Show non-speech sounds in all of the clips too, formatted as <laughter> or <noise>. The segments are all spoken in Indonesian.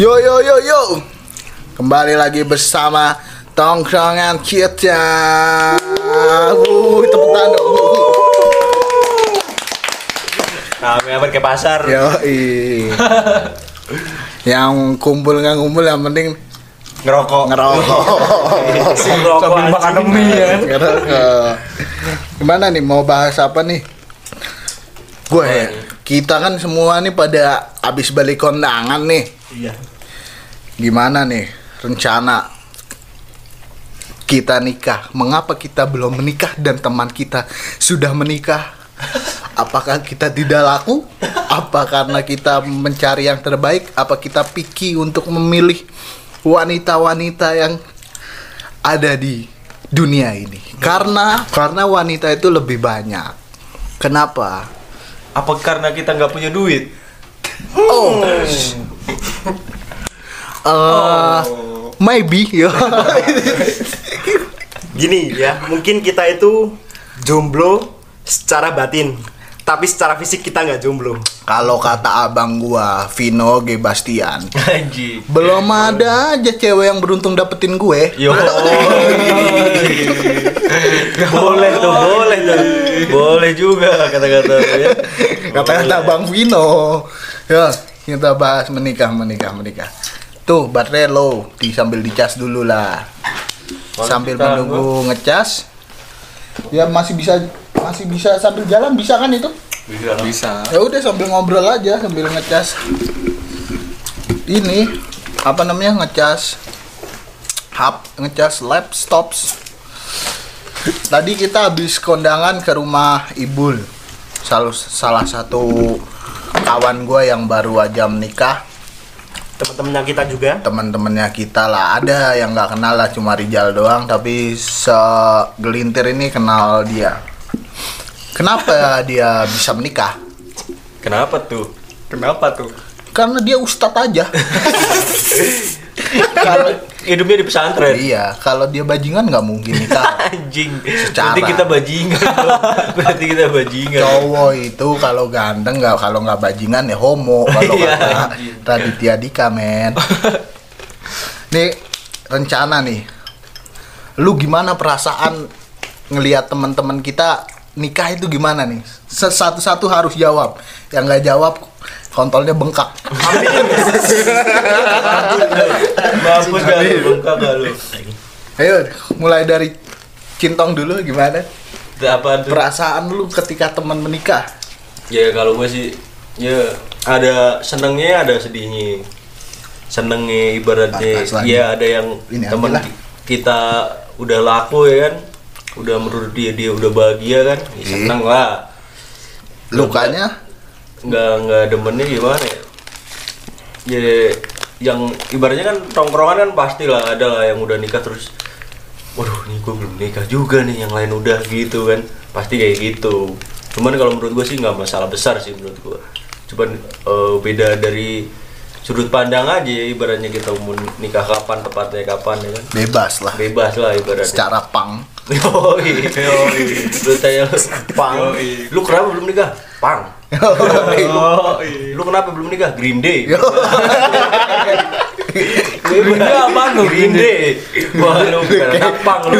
Yo yo yo yo. Kembali lagi bersama tongkrongan kita. Uh, tepuk tangan dong. Kami apa ke pasar? Yo Yang kumpul nggak kumpul yang penting Ngerokok. ngerokok. Ngerokok Sambil makan mie ya. ngerokok. Gimana nih mau bahas apa nih? Gue ya. Kita kan semua nih pada abis balik kondangan nih. Iya. Gimana nih rencana kita nikah? Mengapa kita belum menikah dan teman kita sudah menikah? Apakah kita tidak laku? Apa karena kita mencari yang terbaik? Apa kita picky untuk memilih wanita-wanita yang ada di dunia ini? Karena karena wanita itu lebih banyak. Kenapa? Apa karena kita nggak punya duit? Oh. Eh, maybe ya. <laughs> Gini ya, mungkin kita itu jomblo secara batin, tapi secara fisik kita nggak jomblo. Kalau kata abang gua, Vino G Bastian, Anjing. belum ada aja cewek yang beruntung dapetin gue. Yo. boleh tuh, boleh tuh. Boleh juga kata-kata ya. Kata-kata Bang Vino. Ya, kita bahas menikah, menikah, menikah. Tuh, baterai low, di sambil dicas dulu lah. Sambil kita- menunggu ngecas. Ya masih bisa masih bisa sambil jalan bisa kan itu? Bisa. Ya udah sambil ngobrol aja sambil ngecas. Ini apa namanya ngecas hub ngecas laptops. Tadi kita habis kondangan ke rumah Ibul. Salah salah satu kawan gue yang baru aja menikah, Teman-temannya kita juga. teman-temannya kita lah. Ada yang nggak kenal lah cuma Rijal doang, tapi segelintir ini kenal dia. Kenapa dia bisa menikah? Kenapa tuh? Kenapa tuh? Karena dia ustadz aja. <laughs> kalau Hidupnya di pesantren. iya, kalau dia bajingan nggak mungkin <laughs> nikah. Anjing. Secara. Berarti kita bajingan. Berarti kita bajingan. Cowok itu kalau ganteng nggak kalau nggak bajingan ya homo kalau Iya, kata. Raditya Dika men. nih rencana nih. Lu gimana perasaan ngelihat teman-teman kita nikah itu gimana nih? Satu-satu harus jawab. Yang nggak jawab kontolnya bengkak. Mampus gak lu, bengkak lu. Ayo mulai dari Cintong dulu gimana? Apa tuh? Perasaan lu ketika teman menikah? Ya kalau gue sih ya ada senengnya ada sedihnya. Senengnya ibaratnya ya ada yang teman kita udah laku ya kan. Udah menurut dia dia udah bahagia kan. Ya, Ih. seneng lah. Lukanya Nggak nggak demennya gimana ya? Ya yang ibaratnya kan tongkrongan kan pasti lah ada lah yang udah nikah terus waduh nih gue belum nikah juga nih yang lain udah gitu kan pasti kayak gitu cuman kalau menurut gue sih nggak masalah besar sih menurut gue cuman eh, beda dari sudut pandang aja ya, ibaratnya kita mau nikah kapan tepatnya kapan ya kan bebas lah. bebas lah ibaratnya Secara pang. Yoi, yoi. Lu tanya pang. Lu kenapa belum nikah? Pang. Lu kenapa belum nikah? Green Day. Day apaan lu, Day. Wah, lu bukan anak pang lu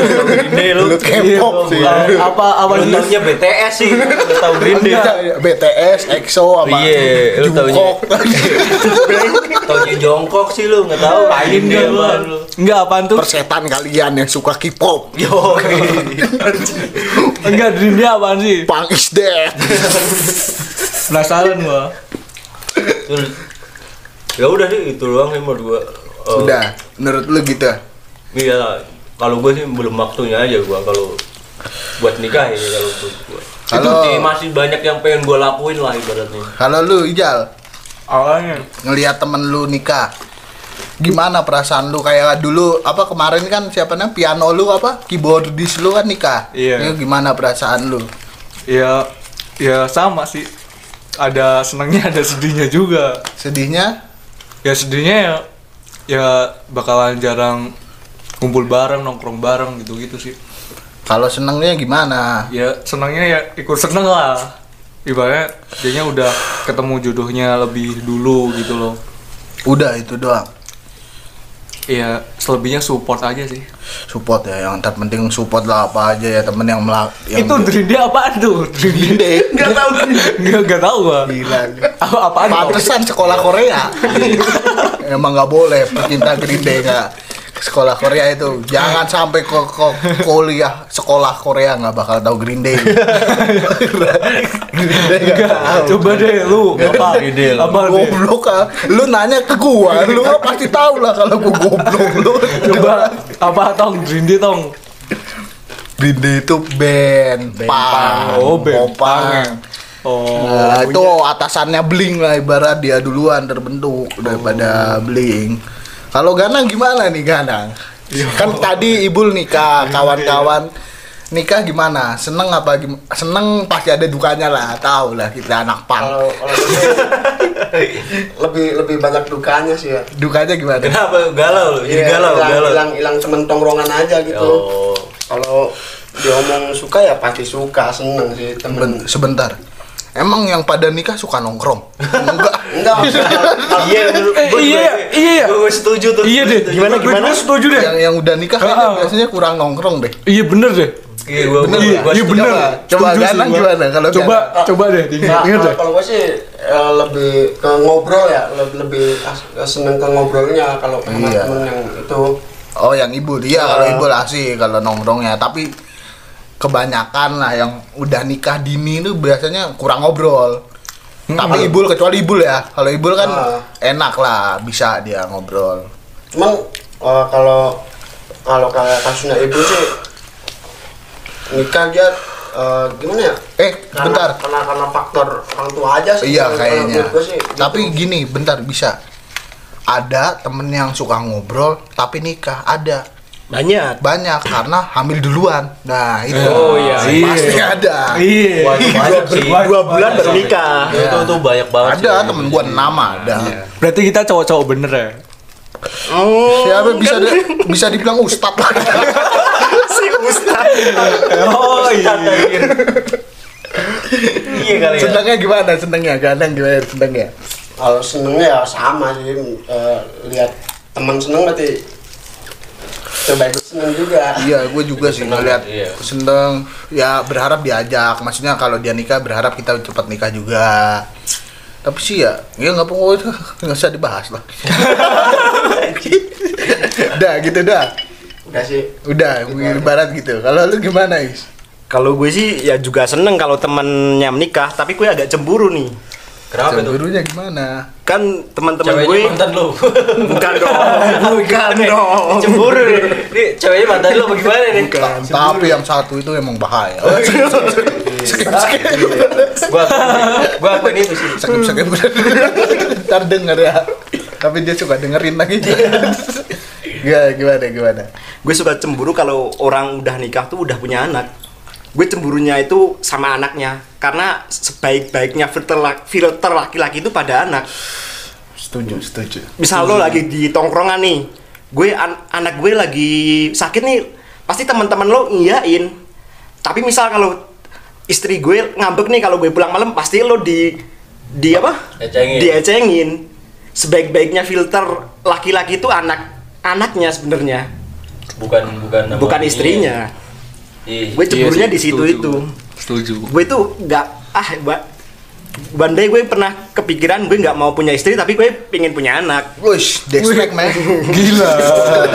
Day lu. Lu K-pop sih. Apa apa Lu taunya BTS sih, lu tau Green Day. BTS, EXO apa? Iya, lu taunya. Jungkook. <laughs> Taunya jongkok sih lu, enggak tahu. Day apaan lu. Enggak apaan tuh? Persetan kalian yang suka K-pop. Yoi. Enggak Day apaan sih? Pang is dead. Penasaran gua. Terus <laughs> ya udah sih itu doang sih menurut gua. Eh, Udah, menurut lu gitu. Iya, kalau gue sih belum waktunya aja gua kalau buat nikah ya kalau buat gua. Kalau- Itu sih masih banyak yang pengen gua lakuin lah ibaratnya. Kalau lu Ijal Awalnya ngelihat temen lu nikah, gimana perasaan lu kayak dulu apa kemarin kan siapa namanya piano lu apa keyboardis lu kan nikah. Iya. Ini gimana perasaan lu? ya ya sama sih. Ada senangnya ada sedihnya juga. Sedihnya? Ya sedihnya ya ya bakalan jarang kumpul bareng, nongkrong bareng gitu-gitu sih. Kalau senengnya gimana? Ya senangnya ya ikut seneng lah. ibaratnya dianya udah ketemu jodohnya lebih dulu gitu loh Udah itu doang. Iya, selebihnya support aja sih. Support ya, yang terpenting support lah apa aja ya temen yang melak. Yang Itu Drinde apaan tuh? Drinde. Nggak tahu. Enggak enggak tahu gua. Gila. Apa apaan? Pantesan sekolah Korea. Emang nggak boleh pecinta Green Day ke sekolah Korea itu. <laughs> Jangan sampai ke, ke kuliah sekolah Korea nggak bakal tahu Green Day. <laughs> Green Day nggak tahu. Coba deh lu apa? Drinde lah. Apa? Goblok ah. Lu nanya ke gua, lu pasti tahu lah kalau gua goblok lu. Coba apa tong Drinde tong? Green Day itu band, pang, Oh, band popang. Oh. Nah, itu atasannya Bling lah ibarat dia duluan terbentuk daripada Bling. Kalau Ganang gimana nih Ganang? Kan tadi Ibul nikah, kawan-kawan nikah gimana? Seneng apa gim- Seneng pasti ada dukanya lah, tahu lah kita anak pang. Kalau <laughs> lebih lebih banyak dukanya sih ya. Dukanya gimana? Kenapa galau lu? Jadi Iya, galau, hilang, galau. hilang hilang temen tongkrongan aja gitu. Oh. Kalau diomong suka ya pasti suka, seneng sih temen. Ben- sebentar. Emang yang pada nikah suka nongkrong? Enggak. Enggak, <laughs> Iya, Eh, iya, juga- iya, iya. Gua setuju tuh. Iya deh. Gimana, gimana? Gua setuju deh. yang yang udah nikah kayaknya Ah. biasanya kurang nongkrong deh. Iya bener deh. Iya, gua Bener, Iya, gua iya bener. Coba sih Ganang gua. gimana kalau Coba coba deh Nah, diingat kalau- deh. kalau gue sih eh, lebih ke ngobrol ya, lebih, seneng ke ngobrolnya kalau sama Iya. temen yang itu. Oh yang ibu dia kalau Ah. ibu asik kalau nongkrongnya tapi kebanyakan lah yang udah nikah dini itu biasanya kurang ngobrol. Tapi ibu kecuali ibu ya kalau ibu kan Ah. enak lah bisa dia ngobrol. Cuman eh, kalau kalau kayak kasusnya ibu sih nikah dia eh, gimana ya? Eh Karena, bentar Karena karena faktor orang tua aja sih. iya kayaknya. sih, gitu. Tapi gini bentar bisa ada temen yang suka ngobrol tapi nikah ada Banyak. banyak karena hamil duluan. Nah itu Oh, iya. pasti Iya. <laughs> ada. Iya. Wah, itu banyak sih. Dua bulan baru nikah. Itu tuh banyak banget. Ada sih. temen gua enam ada. Berarti kita cowok-cowok bener ya. Oh, Siapa bisa di- bisa dibilang ustad lah. <laughs> si Ustaz. Oh iya. Iya kali ya. Senengnya gimana? Senengnya kadang gimana senengnya? kalau senengnya ya sama sih eh, lihat teman seneng berarti coba ikut seneng juga Iya, gue juga sih ngeliat iya. seneng. Ya berharap diajak. Maksudnya kalau dia nikah berharap kita cepat nikah juga. Tapi sih ya, ya nggak perlu <laughs> nggak usah dibahas lah. <laughs> Udah gitu dah. udah sih Udah, ibarat gitu. Kalau lu gimana, Is? Kalau gue sih ya juga seneng kalau temennya menikah, tapi gue agak cemburu nih. Kenapa tuh? Cemburunya gimana? Kan teman-teman gue Ceweknya mantan lu. bukan dong, bukan dong. Cemburu nih. Nih, ceweknya mantan lu apa gimana nih? Tapi yang satu itu emang bahaya. skip, skip. Gua gua akuin itu sih. Skip, skip. Ntar denger ya. Tapi dia suka dengerin lagi. Gak, gimana, gimana? Gue suka cemburu kalau orang udah nikah tuh udah punya anak. Gue cemburunya itu sama anaknya, karena sebaik-baiknya filter filter laki-laki itu pada anak. Setuju, setuju. Misal lo lagi di tongkrongan nih, gue an- anak gue lagi sakit nih, pasti teman-teman lo ngiyain. Tapi misal kalau istri gue ngambek nih kalau gue pulang malam, pasti lo di di apa? Ecengin. Diecengin. Sebaik-baiknya filter laki-laki itu anak anaknya sebenarnya, Bukan bukan bukan istrinya. Iya. Gue cemburunya Iya di situ itu. Setuju. Gue itu nggak ah ba- Bandai gue pernah kepikiran gue nggak mau punya istri tapi gue pengen punya anak. Wish, Dexpack, man. <laughs> Gila.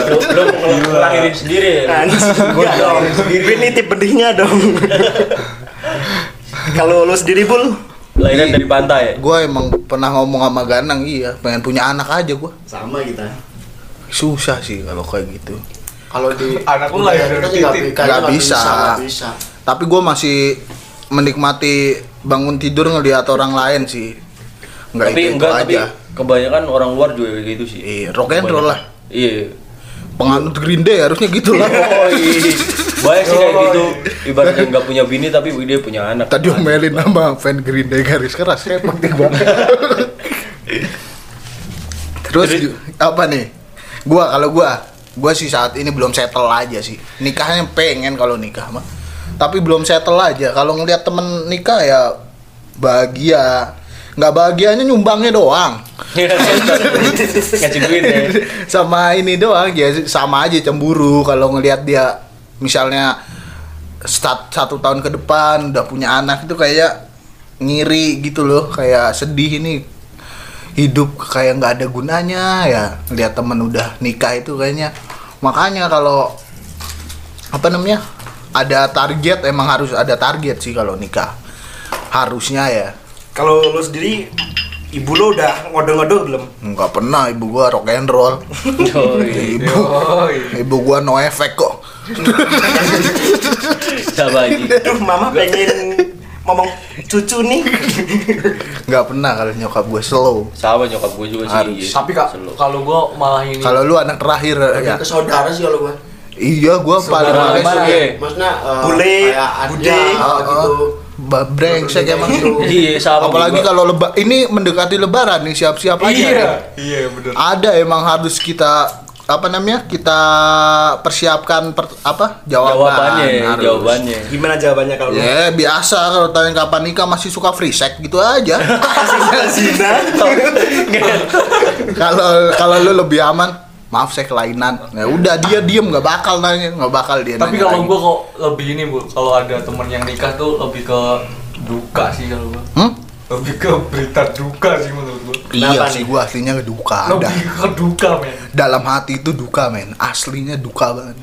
Lu belum ngelahirin sendiri ya. Anjing, enggak dong. Gue nitip benihnya dong. Kalau lo sendiri bul, Lahiran dari pantai. Gue emang pernah ngomong sama Ganang, iya, pengen punya anak aja gue. sama kita Susah sih kalau kayak gitu. kalau di Anak lu lahir dari titik. kayaknya Nggak bisa. nggak bisa Tapi gue masih menikmati bangun tidur ngelihat orang lain sih. Enggak Tapi itu, enggak itu tapi aja. kebanyakan orang luar juga kayak gitu sih. Iya, rock and roll lah. Iya. Penganut Green Day harusnya gitu lah. Oh iya. Banyak sih kayak gitu. Ibaratnya nggak punya bini tapi dia punya anak. Tadi omelin sama fan Green Day garis keras kayak penting banget. Terus ju- apa nih? Gua kalau gua, gua sih saat ini belum settle aja sih. Nikahnya pengen kalau nikah mah. Tapi belum settle aja. Kalau ngelihat temen nikah ya bahagia. Nggak bahagianya nyumbangnya doang. <laughs> Duit ya. <laughs> sama ini doang ya sama aja cemburu kalau ngelihat dia misalnya stat- satu tahun ke depan udah punya anak itu kayak ngiri gitu loh kayak sedih ini hidup kayak nggak ada gunanya ya lihat temen udah nikah itu kayaknya makanya kalau apa namanya ada target emang harus ada target sih kalau nikah harusnya ya Kalau lu sendiri ibu lu udah ngode-ngode belum? nggak pernah ibu gua rock and roll Yoi. ibu Yoi. ibu gua no efek kok aja. Aduh, mama pengen ngomong cucu nih. nggak pernah kalau nyokap gue slow Sama nyokap gue juga sih. Harus. Tapi kak, kalau gua malah ini kalau lu anak terakhir ya ke saudara sih kalau gua. Iya gua paling males ya. Maksudnya eh, Bule, bude. gitu. Ba- brengsek emang Gitu. <laughs> Iya, sama apalagi kalau leba ini mendekati lebaran nih siap-siap aja Iya, iya bener. ada emang harus kita apa namanya kita persiapkan per- apa jawaban jawabannya, harus. jawabannya. Gimana jawabannya kalau ya biasa kalau tanya kapan nikah masih suka free sex gitu aja <laughs> <laughs> kalau kalau lu lebih aman maaf saya kelainan ya udah dia diem nggak bakal nanya nggak bakal dia Tapi kalau gua kok lebih ini bu, kalau ada temen yang nikah tuh lebih ke duka sih kalau gua. Hmm? Lebih ke berita duka sih menurut gua. iya Kenapa sih nih? gua aslinya duka ada Lebih ke duka men. dalam hati itu duka men aslinya duka banget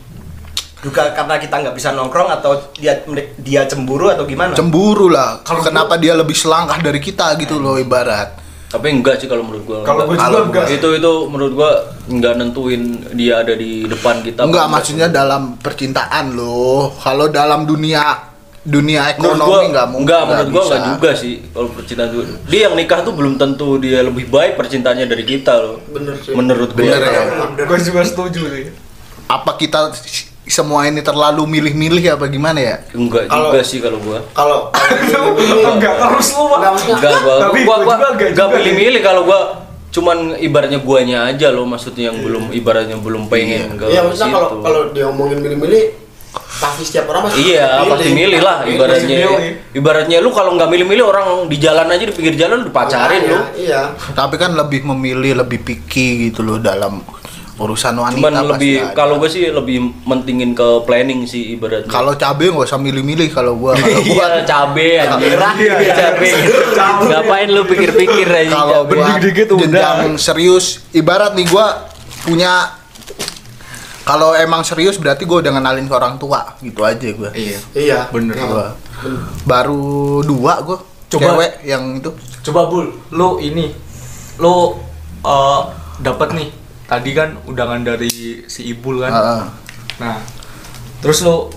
Duka karena kita nggak bisa nongkrong atau dia dia cemburu atau gimana? cemburu lah Kalau kenapa dia lebih selangkah dari kita gitu loh ibarat Tapi enggak sih kalau menurut gua. Kalau gua juga enggak. itu itu menurut gua enggak nentuin dia ada di depan kita. enggak maksudnya dalam percintaan loh kalau dalam dunia dunia menurut gua ekonomi nggak mungkin enggak menurut gua enggak juga sih kalau percintaan itu. Dia yang nikah tuh belum tentu dia lebih baik percintaannya dari kita loh. Bener sih. Menurut gua. Bener ya. Gua juga setuju sih. apa kita semua ini terlalu milih-milih apa gimana ya Enggak Kalau- juga sih kalau gua. Kalau Enggak terus lu Pak. Enggak, Enggak gua Tapi gua gua enggak enggak milih-milih kalau gua cuman ibaratnya guanya aja loh maksudnya yang belum ibaratnya belum pengen ke Iya, maksudnya kalau kalau dia ngomongin milih-milih pasti setiap orang pasti Iya, pasti milih lah ibaratnya. milih. Ibaratnya lu kalau nggak milih-milih orang di jalan aja di pinggir jalan lu dipacarin lu. Iya. tapi kan lebih memilih lebih picky gitu loh dalam urusan wanita Cuman pasti lebih ada. kalau gue sih lebih mentingin ke planning sih ibaratnya. kalau cabe nggak usah milih-milih kalau gua kalau <laughs> iya cabe anjir. Iya, cabe. <laughs> Ngapain lu pikir-pikir aja kalau buat dikit udah. jenjang serius ibarat nih gua punya kalau emang serius berarti gua udah ngenalin ke orang tua gitu aja gua Iya. Iya. Bener. Nah, Gua. baru dua gua Coba. cewek yang itu Coba Bul, lu ini lu eh dapat nih tadi kan undangan dari si Ibul kan. Heeh. Nah, terus lu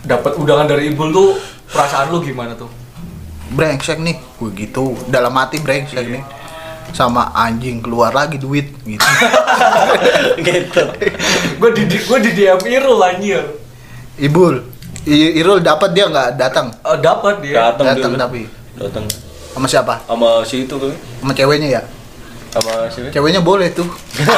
dapat undangan dari Ibul tuh perasaan lu gimana tuh? brengsek nih gue gitu dalam hati brengsek Iya. nih sama anjing keluar lagi duit gitu <laughs> gitu. gue di gue di DM Irul anjir. Ibul I- Irul dapat dia nggak datang Eh, dapat dia. Datang tapi. Datang sama siapa sama si itu kan. sama ceweknya ya Sama si ceweknya boleh tuh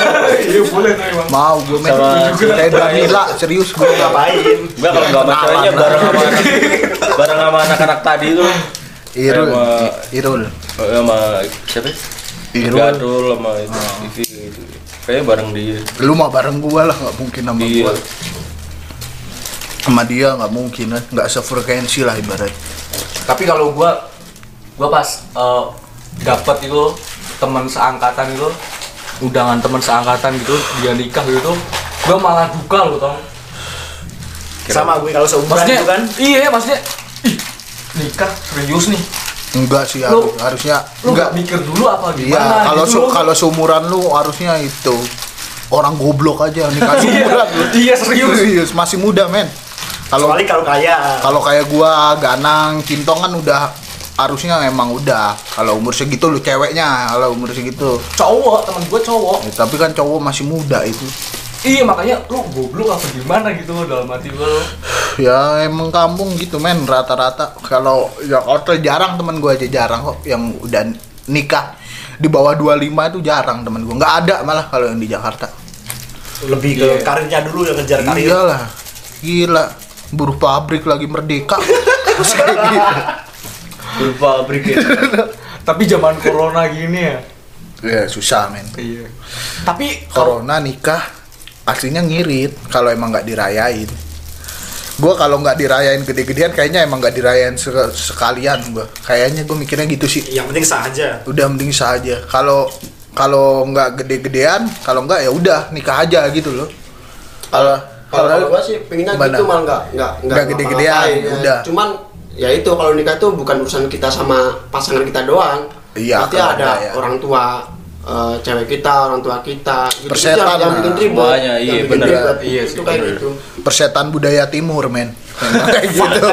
<laughs> Iya boleh tuh emang. mau gue men Sama- kayak Danila serius gue Ngapain? Enggak kalau enggak sama ceweknya bareng sama anak bareng sama anak-anak tadi tuh. Irul Sama- Irul Oh, sama siapa? Irul. Gadul sama itu TV gitu. Kayaknya bareng dia. lu mah bareng gua lah nggak mungkin sama Iya. gua sama dia nggak mungkin kan nggak sefrekuensi lah ibarat Tapi kalau gua gua pas eh, dapat itu teman seangkatan itu undangan teman seangkatan gitu dia nikah gitu gua malah duka loh tau. Sama gue kalau seumuran maksudnya itu kan. iya maksudnya ih, nikah serius nih. Enggak sih Lu- harus- harusnya lu enggak. nggak mikir dulu apa iya gimana kalau gitu su- kalau seumuran lu harusnya itu orang goblok aja nikah <laughs> iya seumuran lu. iya serius. Serius masih muda men. Kalau kalau kaya. kalau kayak gua ganang kintong kan udah harusnya emang udah. Kalau umur segitu lu ceweknya kalau umur segitu. Cowok teman gua cowok. Ya, tapi kan cowok masih muda itu. Iya makanya lu goblok apa gimana gitu dalam hati loh <sighs> ya emang kampung gitu men rata-rata. Kalau ya kalau jarang temen gua aja jarang kok. Yang udah nikah di bawah 25 itu jarang temen gua. Nggak ada malah kalau yang di Jakarta. Lebih ke karirnya dulu yang ngejar karir. iyalah. Gila. Buruh pabrik lagi merdeka <laughs> Lupa pabrik ya. <laughs> tapi zaman corona gini ya. Ya susah men. Iya. Tapi corona nikah aslinya ngirit kalau emang nggak dirayain. Gue kalau nggak dirayain gede-gedean kayaknya emang nggak dirayain se- sekalian gue kayaknya gue mikirnya gitu sih. Yang penting sah aja. Udah mending sah aja. Kalau kalau nggak gede-gedean kalau nggak ya udah nikah aja gitu loh. Kalau kalau gua sih pengennya gitu malah nggak nggak Nggak gede-gedean, ya. udah. cuman ya itu kalau nikah tuh bukan urusan kita sama pasangan kita doang. Iya, pasti ada ada, ya. orang tua eh, cewek kita orang tua kita. Gitu Persetan yang, yang bikin Semuanya, yang iya, bikin bener. ribet. Iya itu sih, kayak gitu. Persetan budaya timur men. Emang kayak gitu.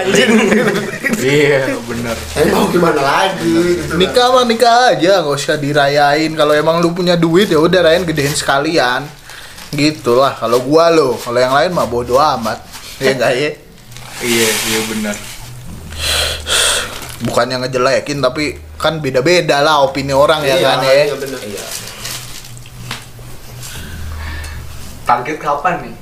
Iya benar. eh mau gimana lagi? Gitu nikah mah nikah aja nggak usah dirayain. Kalau emang lu punya duit ya udah rayain gedein sekalian. Gitulah kalau gua lo. Kalau yang lain mah bodo amat. Ya enggak ya? Iya iya benar. Bukannya ngejelekin tapi kan beda-beda lah opini orang ya Iya, kan ya iya bener. Target kapan nih?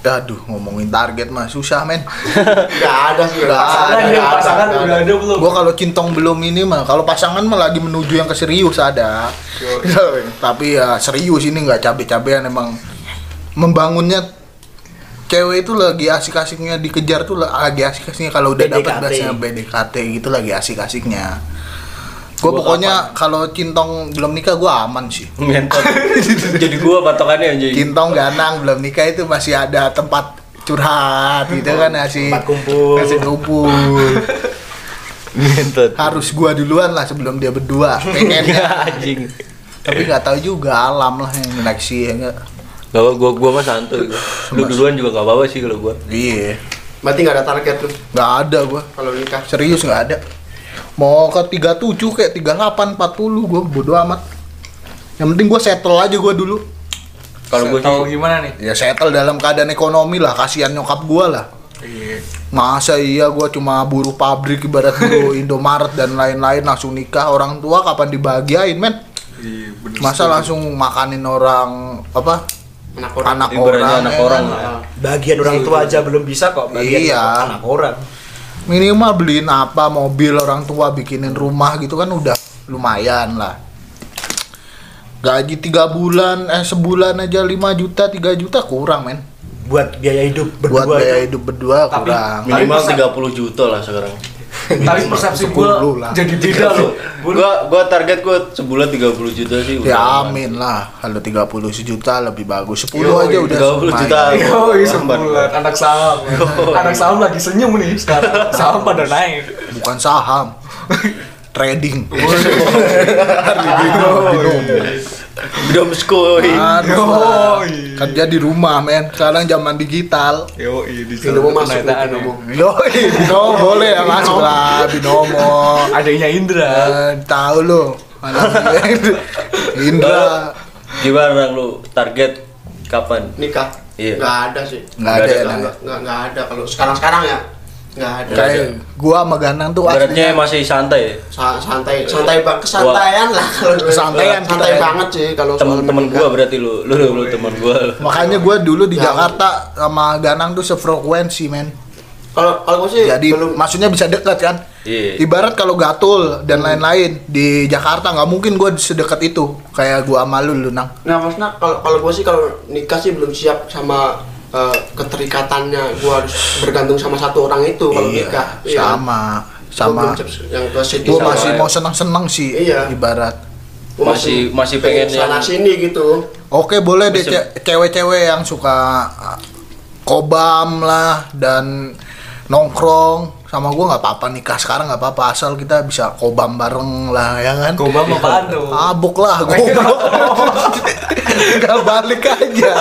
aduh ngomongin target mah susah men <laughs> nggak ada sih Pasangan ada, ya, nggak pasangan nggak udah ada belum? gua kalau cintong belum ini mah kalau pasangan mah lagi menuju yang ke serius ada <laughs> tapi ya serius ini nggak cabe-cabean emang membangunnya cewek itu lagi asik-asiknya dikejar tuh lagi asik-asiknya kalau udah dapat BDKT. bahasanya BDKT gitu lagi asik-asiknya gue pokoknya kalau cintong belum nikah gue aman sih. <laughs> Jadi gua patokannya anjing. cintong ganang belum nikah itu masih ada tempat curhat gitu kan masih Tempat kumpul. masih kumpul harus gua duluan lah sebelum dia berdua pengennya <laughs> anjing. tapi nggak tahu juga alam lah yang seleksi ya nggak Gak apa, gua, gua mah santuy. Gua. Lu duluan juga gak apa-apa sih kalau gua. Iya. Berarti nggak ada target tuh nggak ada gua. Kalau nikah? Serius nggak ada. Mau ke 37 kayak 38 40 gua bodo amat. Yang penting gua settle aja gua dulu. Kalau gua tahu gimana nih? ya settle dalam keadaan ekonomi lah kasihan nyokap gua lah. Iya. masa iya gua cuma buruh pabrik ibarat buruh <laughs> Indomaret dan lain-lain langsung nikah. Orang tua kapan dibahagiain men? Iya masa langsung makanin orang apa anak orang anak Ibaratnya orang anak ya orang lah. bagian orang tua aja belum bisa kok bagian Iya. anak orang minimal beliin apa mobil orang tua bikinin rumah gitu kan udah lumayan lah gaji tiga bulan eh sebulan aja 5 juta 3 juta kurang men buat biaya hidup buat berdua biaya itu. hidup berdua Tapi- kurang minimal Tapi 30 juta lah sekarang. Tapi persepsi 10 gua lah. jadi beda loh. Gua gua target gua sebulan 30 juta sih ya amin lah kalau 30 sejuta lebih bagus 10 Yo, aja udah 30 lumayan. juta. Oh, sebulan anak saham. Anak saham lagi senyum nih sekarang. Saham pada naik. bukan saham <laughs> trading skoy. Harus lah. Yoi. kerja di rumah men sekarang zaman digital Yo, di Binomo masuk nih, penataan ya. Binomo. Yoi, binomo boleh ya masuk lah binomo Adanya Indra. Eh, tahu lo Indra Gimana lu target kapan? nikah Iya. nggak ada sih nggak ada ya nggak Nay? nggak nggak nggak ada kalau sekarang sekarang ya nggak ada kayak gua sama Ganang tuh Ibaratnya aslinya masih santai? Sa- santai santai banget kesantaian lah kalau gue. Kesantaian kita santai ya. banget sih kalau soal Temen-temen menikah. gua berarti lu, lu, lu temen gua lu. makanya gua dulu di Ya. Jakarta sama Ganang tuh sefrekuensi men kalau kalau gue sih jadi belum maksudnya bisa dekat kan Iya. ibarat kalau gatul dan lain-lain di Jakarta nggak mungkin gua sedekat itu kayak gua sama lu lu nang nah maksudnya kalau kalau gue sih kalau nikah sih belum siap sama eh, keterikatannya gue harus bergantung sama satu orang itu kalau nikah Iya. sama sama yang ke situ masih ya. mau seneng-seneng sih Iya. ibarat Gua Masih- masih pengen sana yang- sini gitu Oke boleh deh cewek-cewek yang suka uh, kobam lah dan nongkrong sama gua nggak apa-apa nikah sekarang nggak apa-apa asal kita bisa kobam bareng lah ya kan. Gobam apaan tuh? Mabuk lah <laughs> goblok. Nggak balik aja.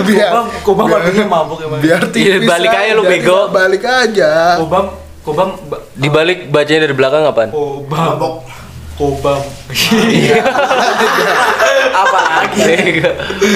biar Gobam, gobam artinya mabuk emang. biar Iya, tipis balik aja lu, bego. Balik aja. Kobam, kobam, ba- Di balik bacanya dari belakang apaan? kobam, mabok kobam. <laughs> Apa lagi? <laughs>